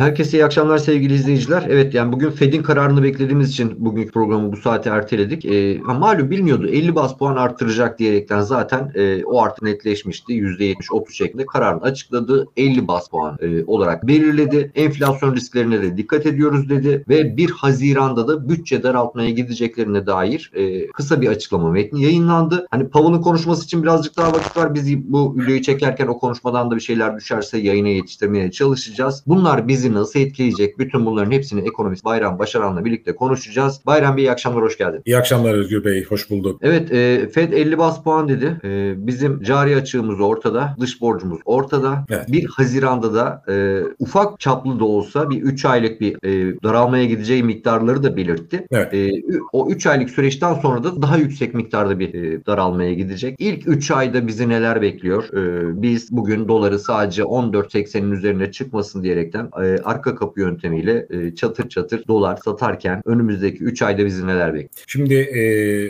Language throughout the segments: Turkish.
Herkese iyi akşamlar sevgili izleyiciler. Evet yani bugün Fed'in kararını beklediğimiz için bugünkü programı bu saate erteledik. Ee, malum bilmiyordu 50 bas puan arttıracak diyerekten zaten e, o artık netleşmişti. %70-30 şeklinde kararını açıkladı. 50 bas puan e, olarak belirledi. Enflasyon risklerine de dikkat ediyoruz dedi ve 1 Haziran'da da bütçe daraltmaya gideceklerine dair e, kısa bir açıklama metni yayınlandı. Hani Powell'ın konuşması için birazcık daha vakit var. Biz bu videoyu çekerken o konuşmadan da bir şeyler düşerse yayına yetiştirmeye çalışacağız. Bunlar bizim nasıl etkileyecek? Bütün bunların hepsini ekonomist Bayram Başaran'la birlikte konuşacağız. Bayram Bey iyi akşamlar, hoş geldin. İyi akşamlar Özgür Bey, hoş bulduk. Evet, e, Fed 50 bas puan dedi. E, bizim cari açığımız ortada, dış borcumuz ortada. Evet. 1 Haziran'da da e, ufak çaplı da olsa bir 3 aylık bir e, daralmaya gideceği miktarları da belirtti. Evet. E, o 3 aylık süreçten sonra da daha yüksek miktarda bir e, daralmaya gidecek. İlk 3 ayda bizi neler bekliyor? E, biz bugün doları sadece 14.80'in üzerine çıkmasın diyerekten e, arka kapı yöntemiyle e, çatır çatır dolar satarken önümüzdeki 3 ayda bizi neler bekliyor? Şimdi e,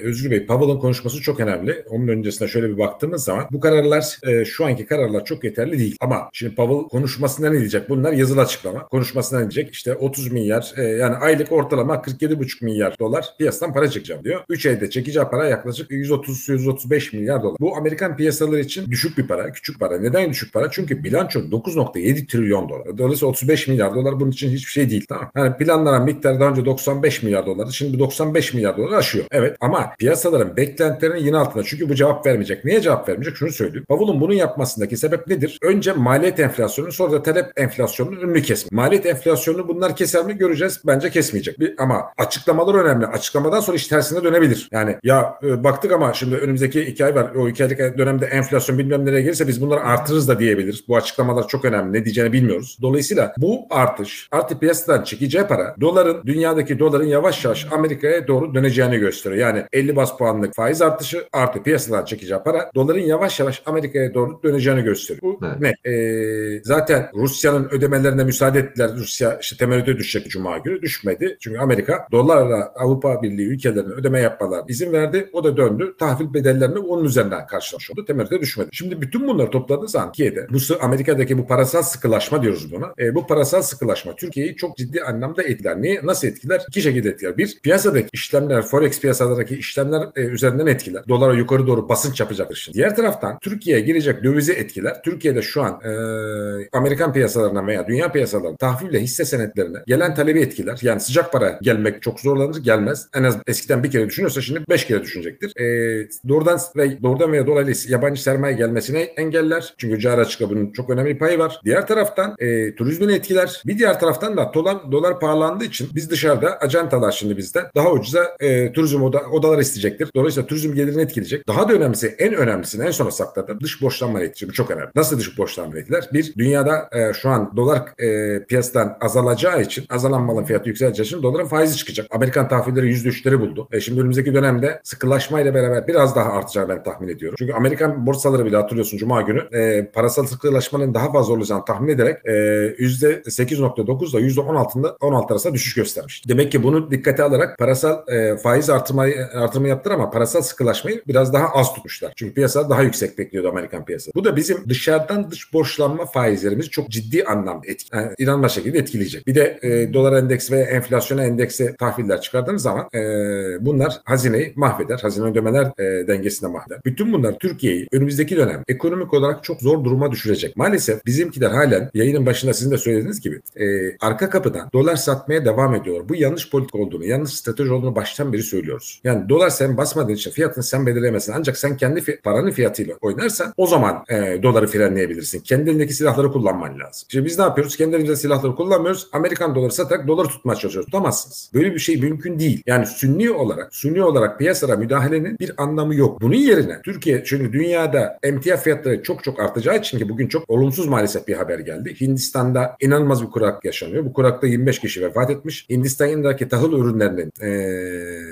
Özgür Bey, Powell'ın konuşması çok önemli. Onun öncesine şöyle bir baktığımız zaman bu kararlar, e, şu anki kararlar çok yeterli değil. Ama şimdi Powell konuşmasında ne diyecek? Bunlar yazılı açıklama. Konuşmasında ne diyecek? İşte 30 milyar, e, yani aylık ortalama 47,5 milyar dolar piyasadan para çekeceğim diyor. 3 ayda çekeceği para yaklaşık 130-135 milyar dolar. Bu Amerikan piyasaları için düşük bir para, küçük para. Neden düşük para? Çünkü bilanço 9.7 trilyon dolar. Dolayısıyla 35 milyar dolar bunun için hiçbir şey değil. Tamam. Yani planlanan miktar daha önce 95 milyar dolardı. Şimdi 95 milyar dolar aşıyor. Evet ama piyasaların beklentilerinin yine altında. Çünkü bu cevap vermeyecek. Niye cevap vermeyecek? Şunu söyleyeyim. Powell'un bunun yapmasındaki sebep nedir? Önce maliyet enflasyonu sonra da talep enflasyonunun önünü kesmek. Maliyet enflasyonunu bunlar keser mi göreceğiz. Bence kesmeyecek. Bir, ama açıklamalar önemli. Açıklamadan sonra iş tersine dönebilir. Yani ya e, baktık ama şimdi önümüzdeki iki ay var. O iki aylık dönemde enflasyon bilmem nereye gelirse biz bunları artırırız da diyebilir. Bu açıklamalar çok önemli. Ne diyeceğini bilmiyoruz. Dolayısıyla bu artış artı piyasadan çekeceği para doların dünyadaki doların yavaş yavaş Amerika'ya doğru döneceğini gösteriyor. Yani 50 bas puanlık faiz artışı artı piyasadan çekeceği para doların yavaş yavaş Amerika'ya doğru döneceğini gösteriyor. Bu Evet. ne? Ee, zaten Rusya'nın ödemelerine müsaade ettiler. Rusya işte temerrüte düşecek Cuma günü. Düşmedi. Çünkü Amerika dolarla Avrupa Birliği ülkelerine ödeme yapmalar izin verdi. O da döndü. Tahvil bedellerini onun üzerinden karşılamış oldu. Temerrüte düşmedi. Şimdi bütün bunları topladığı zaman Türkiye'de bu Amerika'daki bu parasal sıkılaşma diyoruz buna. E, bu parasal sıkılaşma Türkiye'yi çok ciddi anlamda etkiler. Niye? Nasıl etkiler? İki şekilde etkiler. Bir, piyasadaki işlemler, forex piyasalarındaki işlemler e, üzerinden etkiler. Dolara yukarı doğru basınç yapacaktır şimdi. Diğer taraftan Türkiye'ye girecek dövizi etkiler. Türkiye'de şu an e, Amerikan piyasalarına veya dünya piyasalarına tahville hisse senetlerine gelen talebi etkiler. Yani sıcak para gelmek çok zorlanır, gelmez. En az eskiden bir kere düşünüyorsa şimdi beş kere düşünecektir. E, doğrudan ve doğrudan veya dolaylı yabancı sermaye gelmesini engeller. Çünkü cari açıkta bunun çok önemli payı var. Diğer taraftan e, turizmini etkiler. Bir diğer taraftan da dolar, dolar pahalandığı için biz dışarıda ajantalar şimdi bizden daha ucuza e, turizm oda, odalar isteyecektir. Dolayısıyla turizm gelirini etkileyecek. Daha da önemlisi en önemlisini en sona sakladım. Dış borçlanma etkisi. Bu çok önemli. Nasıl dış borçlanma etkiler? Bir, dünyada e, şu an dolar e, piyasadan azalacağı için azalan malın fiyatı yükseleceği için doların faizi çıkacak. Amerikan tahvilleri %3'leri buldu. E, şimdi önümüzdeki dönemde sıkılaşmayla beraber biraz daha artacağını ben tahmin ediyorum. Çünkü Amerikan borsaları bile hatırlıyorsun Cuma günü e, parasal sıkılaşmanın daha fazla olacağını tahmin ederek e, %8.9 ile %16'ında 16 arasında düşüş göstermiş. Demek ki bunu dikkate alarak parasal e, faiz artırmayı artırımı yaptılar ama parasal sıkılaşmayı biraz daha az tutmuşlar. Çünkü piyasa daha yüksek bekliyordu Amerikan piyasası. Bu da bizim dışarıdan dış borçlanma faizlerimizi çok ciddi anlamda etki, yani inanılmaz şekilde etkileyecek. Bir de e, dolar endeksi ve enflasyona endeksi tahviller çıkardığınız zaman e, bunlar hazineyi mahveder. Hazine ödemeler e, dengesine mahveder. Bütün bunlar Türkiye'yi önümüzdeki dönem ekonomik olarak çok zor duruma düşürecek. Maalesef bizimkiler halen yayının başında sizin de söylediğiniz gibi e, arka kapıdan dolar satmaya devam ediyor. Bu yanlış politika olduğunu, yanlış strateji olduğunu baştan beri söylüyoruz. Yani dolar sen basmadığın için fiyatını sen belirlemezsin. Ancak sen kendi fi- paranın fiyatıyla oynarsan o zaman e, doları frenleyebilirsin. Kendi elindeki silahları kullanman lazım. Şimdi biz ne yapıyoruz? Kendi elimizde silahları kullanmıyoruz. Amerikan doları satarak doları tutmaya çalışıyoruz. Tutamazsınız. Böyle bir şey mümkün değil. Yani sünni olarak, sünni olarak piyasada müdahalenin bir anlamı yok. Bunun yerine Türkiye çünkü dünyada emtia fiyatları çok çok artacağı için ki bugün çok olumsuz maalesef bir haber geldi. Hindistan'da inanılmaz bir kurak yaşanıyor. Bu kurakta 25 kişi vefat etmiş. Hindistan'daki tahıl ürünlerinin e,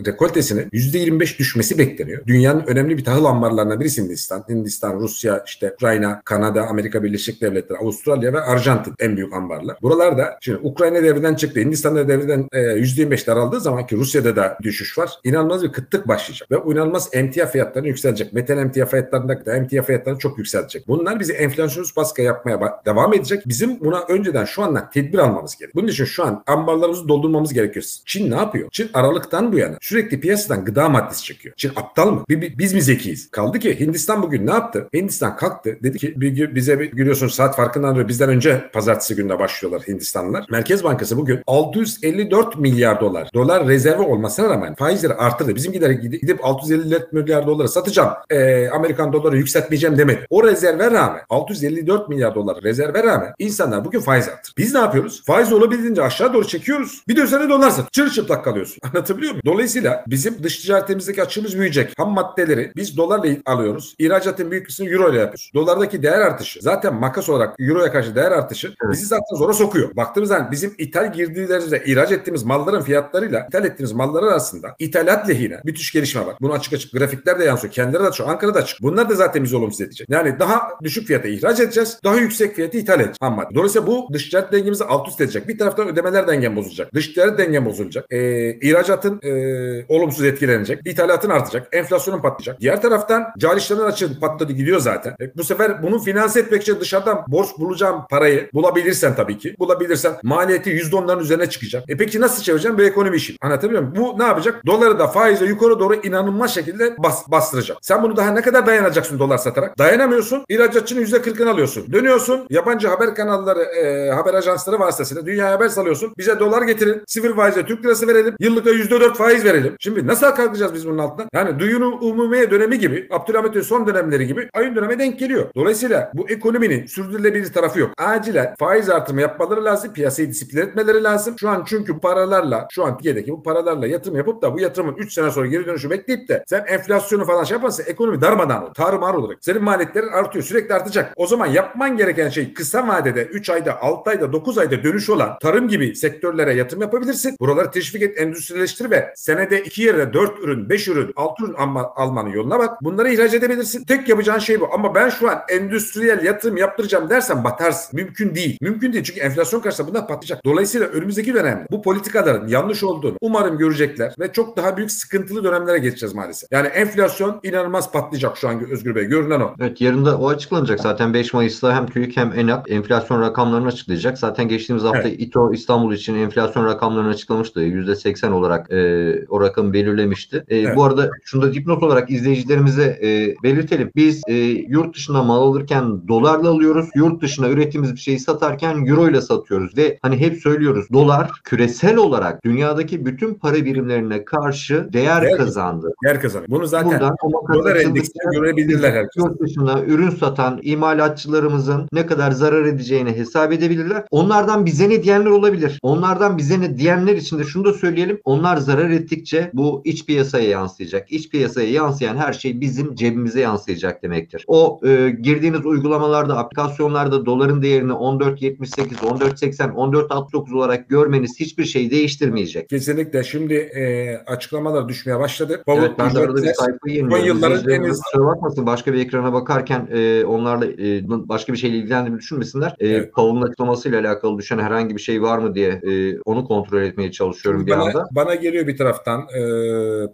rekoltesinin %25 düşmesi bekleniyor. Dünyanın önemli bir tahıl ambarlarından birisi Hindistan. Hindistan, Rusya, işte Ukrayna, Kanada, Amerika Birleşik Devletleri, Avustralya ve Arjantin en büyük ambarlar. Buralarda şimdi Ukrayna devreden çıktı. Hindistan'da devreden e, %25 daraldığı zaman ki Rusya'da da düşüş var. İnanılmaz bir kıtlık başlayacak. Ve inanılmaz emtia fiyatları yükselecek. Metal emtia fiyatlarında da emtia fiyatları çok yükselecek. Bunlar bizi enflasyonist baskı yapmaya devam edecek. Bizim buna önceden şu an zamanla tedbir almamız gerek. Bunun için şu an ambarlarımızı doldurmamız gerekiyor. Çin ne yapıyor? Çin Aralık'tan bu yana sürekli piyasadan gıda maddesi çekiyor. Çin aptal mı? Biz mi zekiyiz? Kaldı ki Hindistan bugün ne yaptı? Hindistan kalktı. Dedi ki bize biliyorsunuz saat farkından dolayı bizden önce pazartesi gününe başlıyorlar Hindistanlılar. Merkez Bankası bugün 654 milyar dolar dolar rezervi olmasına rağmen faizleri arttırdı. Bizimkiler gidip 654 milyar doları satacağım. E, Amerikan doları yükseltmeyeceğim demedi. O rezerve rağmen 654 milyar dolar rezerve rağmen insanlar bugün faiz arttır. Biz ne yapıyoruz? Faiz olabildiğince aşağı doğru çekiyoruz. Bir de üzerine dolar sat. Çırılçıplak kalıyorsun. Anlatabiliyor muyum? Dolayısıyla bizim dış ticaretimizdeki açığımız büyüyecek. Ham maddeleri biz dolarla alıyoruz. İhracatın büyük kısmını euro ile yapıyoruz. Dolardaki değer artışı zaten makas olarak euroya karşı değer artışı bizi zaten zora sokuyor. Baktığımız zaman bizim ithal girdilerimizle ihraç ettiğimiz malların fiyatlarıyla ithal ettiğimiz mallar arasında ithalat lehine müthiş gelişme var. Bunu açık açık grafikler de yansıyor. Kendileri de açık. Ankara'da açık. Bunlar da zaten bizi olumsuz edecek. Yani daha düşük fiyata ihraç edeceğiz. Daha yüksek fiyata ithal edeceğiz. Ham madde. Dolayısıyla bu dış ticaret dengemizi alt üst edecek. Bir taraftan ödemeler dengem bozulacak. Dış ticaret dengem bozulacak. Ee, ihracatın e, olumsuz etkilenecek. İthalatın artacak. Enflasyonun patlayacak. Diğer taraftan cari işlemler açığın patladı gidiyor zaten. E, bu sefer bunu finanse etmek için dışarıdan borç bulacağım parayı bulabilirsen tabii ki. Bulabilirsen maliyeti %10'ların üzerine çıkacak. E peki nasıl çevireceğim? Bu ekonomi işi. Anlatabiliyor muyum? Bu ne yapacak? Doları da faize yukarı doğru inanılmaz şekilde bas, bastıracak. Sen bunu daha ne kadar dayanacaksın dolar satarak? Dayanamıyorsun. İhracatçının %40'ını alıyorsun. Dönüyorsun. Yabancı haber kanalları, e, haber ajansları vasıtasıyla dünya haber salıyorsun. Bize dolar getirin. Sivil faize Türk lirası verelim. Yıllıkta %4 faiz verelim. Şimdi nasıl kalkacağız biz bunun altından? Yani duyunu umumiye dönemi gibi, Abdülhamit'in son dönemleri gibi ayın döneme denk geliyor. Dolayısıyla bu ekonominin sürdürülebilir tarafı yok. Acilen faiz artırımı yapmaları lazım. Piyasayı disiplin etmeleri lazım. Şu an çünkü paralarla, şu an Türkiye'deki bu paralarla yatırım yapıp da bu yatırımın 3 sene sonra geri dönüşü bekleyip de sen enflasyonu falan şey yaparsan ekonomi darmadan olur. Tarumar olacak. Senin maliyetlerin artıyor. Sürekli artacak. O zaman yapman gereken şey kısa vadede 3 ayda, 6 ayda, 9 ayda dönüş olan tarım gibi sektörlere yatırım yapabilirsin. Buraları teşvik et, endüstrileştir ve senede 2 yere 4 ürün, 5 ürün, 6 ürün alma, almanın yoluna bak. Bunları ihraç edebilirsin. Tek yapacağın şey bu. Ama ben şu an endüstriyel yatırım yaptıracağım dersen batarsın. Mümkün değil. Mümkün değil. Çünkü enflasyon karşısında bunlar patlayacak. Dolayısıyla önümüzdeki dönemde bu politikaların yanlış olduğunu umarım görecekler ve çok daha büyük sıkıntılı dönemlere geçeceğiz maalesef. Yani enflasyon inanılmaz patlayacak şu an Özgür Bey. Görünen o. Evet yarın da o açıklanacak. Zaten 5 Mayıs'ta hem TÜİK hem ENAP enflasyon rakamlarını açıklayacak. Zaten geçtiğimiz hafta evet. İTO İstanbul için enflasyon rakamlarını açıklamıştı. %80 olarak e, o rakamı belirlemişti. E, evet. Bu arada şunu da dipnot olarak izleyicilerimize e, belirtelim. Biz e, yurt dışına mal alırken dolarla alıyoruz. Yurt dışına ürettiğimiz bir şeyi satarken euro ile satıyoruz ve hani hep söylüyoruz dolar küresel olarak dünyadaki bütün para birimlerine karşı değer, değer kazandı. Değer kazandı. Bunu zaten Buradan, dolar endeksine görebilirler herkes. Yurt dışına ürün satan imalatçılarımızın ne kadar zarar edeceğini hesap edebilirler. Onlardan bize ne diyenler olabilir. Onlardan bize ne diyenler için de şunu da söyleyelim. Onlar zarar ettikçe bu iç piyasaya yansıyacak. İç piyasaya yansıyan her şey bizim cebimize yansıyacak demektir. O e, girdiğiniz uygulamalarda, aplikasyonlarda doların değerini 14.78, 14.80, 14.69 olarak görmeniz hiçbir şey değiştirmeyecek. Kesinlikle. Şimdi e, açıklamalar düşmeye başladı. Bavul evet ben de arada bir sayfayı yeniliyorum. Yılların en bakmasın başka bir ekrana bakarken e, onlarla e, başka bir şeyle ilgilendiğimi düşünmesinler. E, evet. Powell'ın açıklamasıyla alakalı düşen herhangi bir şey var mı diye e, onu kontrol etmeye çalışıyorum Şimdi bir bana, anda. Bana geliyor bir taraftan e,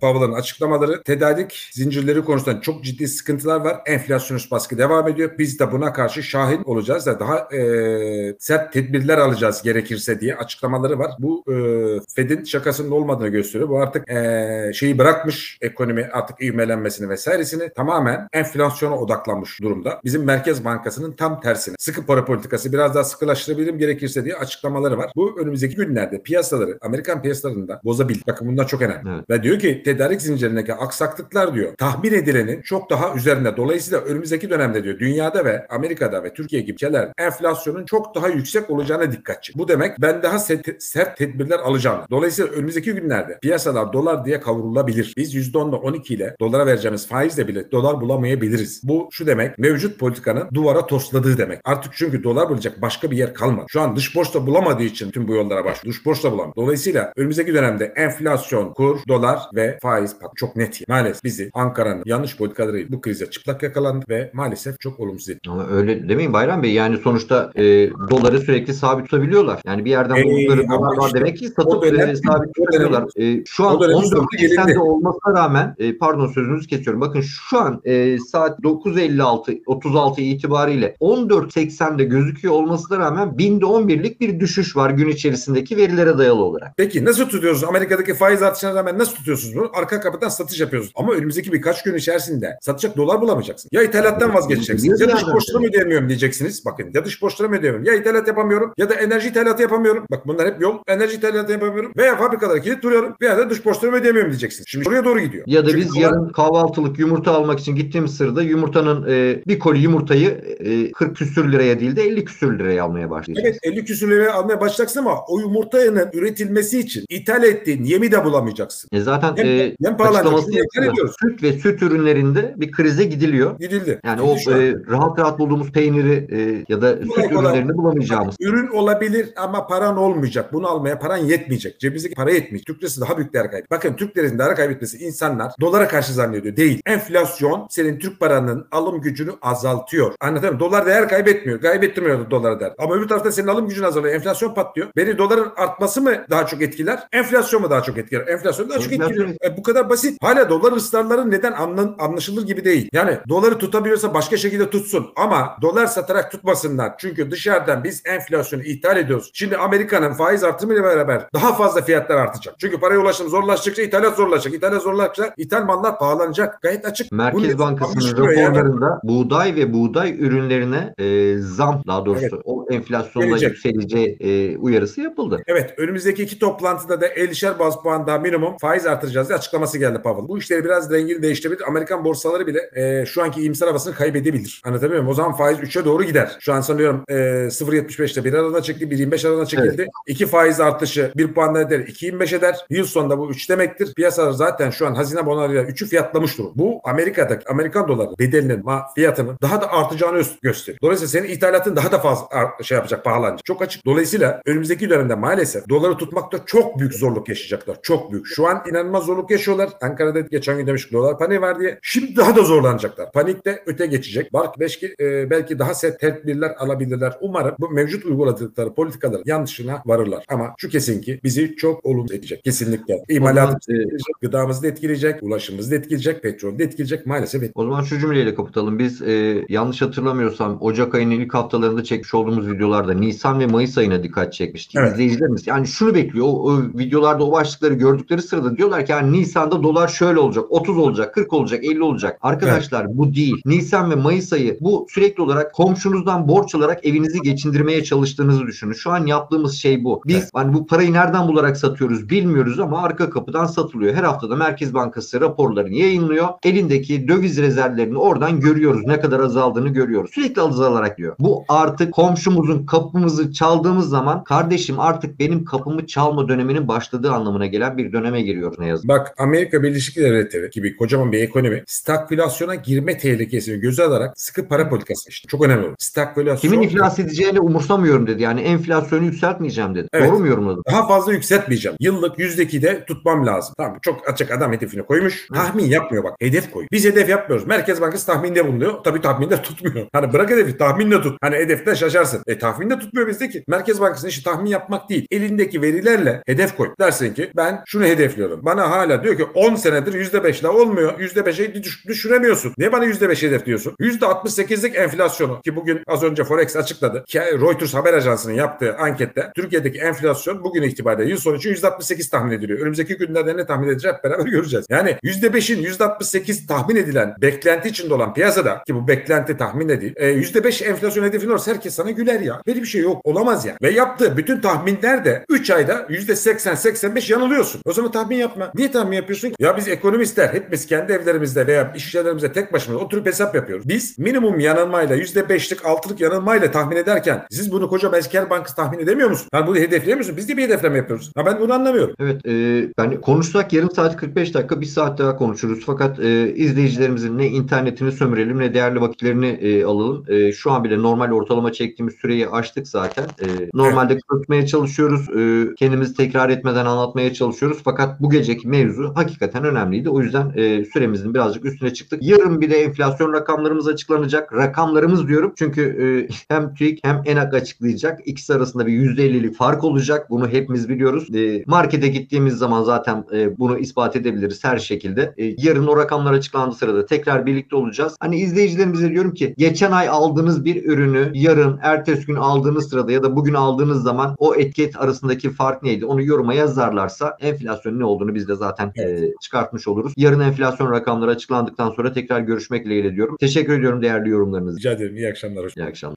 Powell'ın açıklamaları tedarik zincirleri konusunda çok ciddi sıkıntılar var. Enflasyonist baskı devam ediyor. Biz de buna karşı şahin olacağız da daha e, sert tedbirler alacağız gerekirse diye açıklamaları var. Bu e, Fed'in şakasının olmadığını gösteriyor. Bu artık e, şeyi bırakmış ekonomi artık ivmelenmesini vesairesini tamamen enflasyona odaklanmış durumda. Bizim Merkez Bankası'nın tam tersine sıkı para politikası biraz daha sıkılaştırabilirim gerekirse diye açıklamaları var. Bu önümüzdeki günlerde piyasaları Amerikan piyasalarında bozabilir. Bakın bunlar çok önemli. Evet. Ve diyor ki tedarik zincirindeki aksaklıklar diyor tahmin edilenin çok daha üzerinde. Dolayısıyla önümüzdeki dönemde diyor dünyada ve Amerika'da ve Türkiye gibi ülkeler enflasyonun çok daha yüksek olacağına dikkat çek. Bu demek ben daha sert, sert tedbirler alacağım. Dolayısıyla önümüzdeki günlerde piyasalar dolar diye kavrulabilir. Biz %10'da 12 ile dolara vereceğimiz faizle bile dolar bulamayabiliriz. Bu şu demek mevcut politikanın duvara tosladığı demek. Artık çünkü dolar bulacak başka bir yer kalmadı. Şu an dış borçla bulamadığı için tüm bu yollara başlıyor. Dış borçla bulamıyor. Dolayısıyla önümüzdeki dönemde enflasyon, kur, dolar ve faiz pat çok net. Maalesef bizi Ankara'nın yanlış politikaları bu krize çıplak yakalandı ve maalesef çok olumsuz etkiledi. Ama öyle demeyin Bayram Bey. Yani sonuçta e, doları sürekli sabit tutabiliyorlar. Yani bir yerden ee, buldukları dolar var işte, demek ki satıp dönem, e, sabit tutabiliyorlar. E, şu an 14.80'de olmasına rağmen e, pardon sözünüzü kesiyorum. Bakın şu an e, saat 9.56 36 itibariyle 14.80'de gözüküyor olmasına rağmen binde 11'lik bir düşüş var gün içerisindeki verilere dayalı olarak. Peki nasıl tutuyoruz? Amerika'daki faiz artışına rağmen nasıl tutuyorsunuz bunu? Arka kapıdan satış yapıyoruz. Ama önümüzdeki birkaç gün içerisinde satacak dolar bulamayacaksın. Ya ithalattan vazgeçeceksiniz ya dış borçlarımı ödeyemiyorum diyeceksiniz. Bakın ya dış borçlarımı ödeyemiyorum. Ya ithalat yapamıyorum ya da enerji ithalatı yapamıyorum. Bak bunlar hep yol. Enerji ithalatı yapamıyorum. Veya fabrikalara kilit duruyorum veya da dış borçlarımı ödeyemiyorum diyeceksiniz. Şimdi buraya doğru gidiyor. Ya da Çünkü biz dolar- yarın kahvaltılık yumurta almak için gittiğimiz sırada yumurtanın e, bir koli yumurtayı e, 40 küsür liraya değil de 50 küsür liraya almaya başlayacağız. Evet 50 küsür liraya almaya başlayacaksın ama o yumurtanın üretilmesi için ithal ettiğin yemi de bulamayacaksın. E zaten Hem- e, hem. Süt ve süt ürünlerinde bir krize gidiliyor. Gidildi. Yani Gidildi o e, rahat rahat bulduğumuz peyniri e, ya da süt kolay. ürünlerini bulamayacağımız. Ürün olabilir ama paran olmayacak. Bunu almaya paran yetmeyecek. Cebimizdeki para yetmeyecek. Türk lirası daha büyük değer kaybı. Bakın Türk lirasının değer kaybetmesi insanlar dolara karşı zannediyor. Değil. Enflasyon senin Türk paranın alım gücünü azaltıyor. Anladın mı? Dolar değer kaybetmiyor. Kaybettirmiyor dolara değer. Ama öbür tarafta senin alım gücün azalıyor. Enflasyon patlıyor. Beni doların artması mı daha çok etkiler? Enflasyon mu daha çok etkiler? Enflasyon daha çok Enflasyon- etkiliyor. E, bu kadar basit. Hala dolar ısrarları neden anlan, anlaşılır gibi değil. Yani doları tutabiliyorsa başka şekilde tutsun. Ama dolar satarak tutmasınlar. Çünkü dışarıdan biz enflasyonu ithal ediyoruz. Şimdi Amerika'nın faiz artımıyla beraber daha fazla fiyatlar artacak. Çünkü paraya ulaşım zorlaştıkça ithalat zorlaşacak. İthalat zorlaşacakça ithal mallar pahalanacak. Gayet açık. Merkez Bankası'nın anlaşılıyor yani. raporlarında buğday ve buğday ürünlerine e, zam daha doğrusu Evet. o enflasyonla Gelecek. yükseleceği e, uyarısı yapıldı. Evet önümüzdeki iki toplantıda da 50'şer baz puan daha minimum faiz artıracağız diye açıklaması geldi Powell. Bu işleri biraz rengini değiştirebilir. Amerikan borsaları bile e, şu anki iyimser havasını kaybedebilir. Anlatabiliyor muyum? O zaman faiz 3'e doğru gider. Şu an sanıyorum e, 0.75'te 1 aralığına çekti, 1.25 aralığına çekildi. 2 faiz artışı 1 puan eder, 2.25 eder. Yıl sonunda bu 3 demektir. Piyasalar zaten şu an hazine bonolarıyla 3'ü fiyatlamış durum. Bu Amerika'daki Amerikan doları bedelinin fiyatının daha da artacağını gösteriyor. Dolayısıyla senin ithalatın daha da fazla şey yapacak, pahalanacak. Çok açık. Dolayısıyla önümüzdeki dönemde maalesef doları tutmakta çok büyük zorluk yaşayacaklar. Çok büyük. Şu an inanılmaz zorluk yaşıyorlar. Ankara'da geçen gün demiştik dolar paniği var diye. Şimdi daha da zorlanacaklar. Panik de öte geçecek. Belki, e, belki daha sert tedbirler alabilirler. Umarım bu mevcut uyguladıkları politikaların yanlışına varırlar. Ama şu kesin ki bizi çok olumsuz edecek. Kesinlikle. İmalatımızı e, etkileyecek, gıdamızı da etkileyecek, ulaşımımızı da etkileyecek, petrolü de etkileyecek. Maalesef etkileyecek. O zaman şu cümleyle kapatalım. Biz e, yanlış hatırlamıyorsam Ocak ayının ilk haftalarında çekmiş olduğumuz videolarda Nisan ve Mayıs ayına dikkat çekmiştik. Evet. İzleyicilerimiz yani şunu bekliyor. O, o videolarda o başlıkları gördükleri sırada diyorlar ki yani Nisan'da dolar şöyle olacak, 30 olacak, 40 olacak, 50 olacak. Arkadaşlar bu değil. Nisan ve Mayıs ayı bu sürekli olarak komşunuzdan borç alarak evinizi geçindirmeye çalıştığınızı düşünün. Şu an yaptığımız şey bu. Biz Evet. hani bu parayı nereden bularak satıyoruz bilmiyoruz ama arka kapıdan satılıyor. Her haftada Merkez Bankası raporlarını yayınlıyor. Elindeki döviz rezervlerini oradan görüyoruz. Ne kadar azaldığını görüyoruz. Sürekli azalarak diyor. Bu artık komşumuzun kapımızı çaldığımız zaman kardeşim artık benim kapımı çalma döneminin başladığı anlamına gelen bir döneme giriyoruz ne yazık. Bak Amerika Birleşik Devletleri gibi kocaman bir ekonomi stagflasyona girme tehlikesini göze alarak sıkı para politikası işte. Çok önemli olur. Stagflasyon Kimin iflas edeceğini umursamıyorum dedi. Yani enflasyonu yükseltmeyeceğim dedi. Evet. Doğru mu yorumladım? daha fazla yükseltmeyeceğim. Yıllık yüzdeki de tutmam lazım. Tamam çok açık adam hedefini koymuş. Tahmin yapmıyor bak. Hedef koy. Biz hedef yapmıyoruz. Merkez Bankası tahminde bulunuyor. Tabii tahminde tutmuyor. Hani bırak hedefi tahminle tut. Hani hedefte şaşarsın. E tahminde tutmuyor bizdeki. Merkez Bankası'nın işi tahmin yapmak değil. Elindeki verilerle hedef koy. Dersin ki ben şunu hedefliyorum. Bana hala diyor ki 10 senedir %5'le olmuyor. %5'e düş- düşüremiyorsun. Niye bana %5 hedef diyorsun? %68'lik enflasyonu ki bugün az önce Forex açıkladı. Reuters haber ajansının yaptığı ankette Türkiye'deki enflasyon bugün itibariyle yıl sonu için %68 tahmin ediliyor. Önümüzdeki günlerde ne tahmin edeceğiz hep beraber göreceğiz. Yani %5'in %68 tahmin edilen beklenti içinde olan piyasada ki bu beklenti tahmin de değil. E, %5 enflasyon hedefin olursa herkes sana güler ya. Böyle bir şey yok. Olamaz ya. Ve yaptığı bütün tahminler de 3 ayda %80-85 yanılıyorsun. O zaman tahmin yapma. Niye tahmin yapıyorsun? Ya biz ekonomistler hepimiz kendi evlerimizde veya iş yerlerimizde tek başımıza oturup hesap yapıyoruz. Biz minimum yanılmayla %5'lik 6'lık yanılmayla tahmin ederken siz bunu koca Merkez Bankası tahmin edemiyor musun? Yani bunu hedeflemiyor musun? Biz de bir hedefleme yapıyoruz. Ha ben bunu anlamıyorum. Evet, e, yani konuşsak yarım saat 45 dakika, bir saat daha konuşuruz. Fakat e, izleyicilerimizin ne internetini sömürelim ne değerli vakitlerini e, alalım. E, şu an bile normal ortalama çektiğimiz süreyi aştık zaten. E, normalde tutmaya çalışıyoruz. E, kendimizi tekrar etmeden anlatmaya çalışıyoruz. Fakat bu geceki mevzu hakikaten önemliydi. O yüzden e, süremizin birazcık üstüne çıktık. Yarın bir de enflasyon rakamlarımız açıklanacak. Rakamlarımız diyorum. Çünkü e, hem TÜİK hem ENAK açıklayacak. İkisi arasında bir %50'lik fark olacak. Bunu hepimiz biliyoruz. E, markete gittiğimiz zaman zaten e, bunu ispat edebiliriz her şekilde. E, yarın o rakamlar açıklandığı sırada tekrar birlikte olacağız. Hani izleyicilerimize diyorum ki geçen ay aldığınız bir ürünü yarın ertesi gün aldığınız sırada ya da bugün aldığınız zaman o etiket arasındaki fark neydi? Onu yoruma yazarlarsa enflasyonun ne olduğunu biz de zaten Evet. e, çıkartmış oluruz. Yarın enflasyon rakamları açıklandıktan sonra tekrar görüşmek dileğiyle diyorum. Teşekkür ediyorum değerli yorumlarınız. Rica ederim. İyi akşamlar. Hoş İyi akşamlar.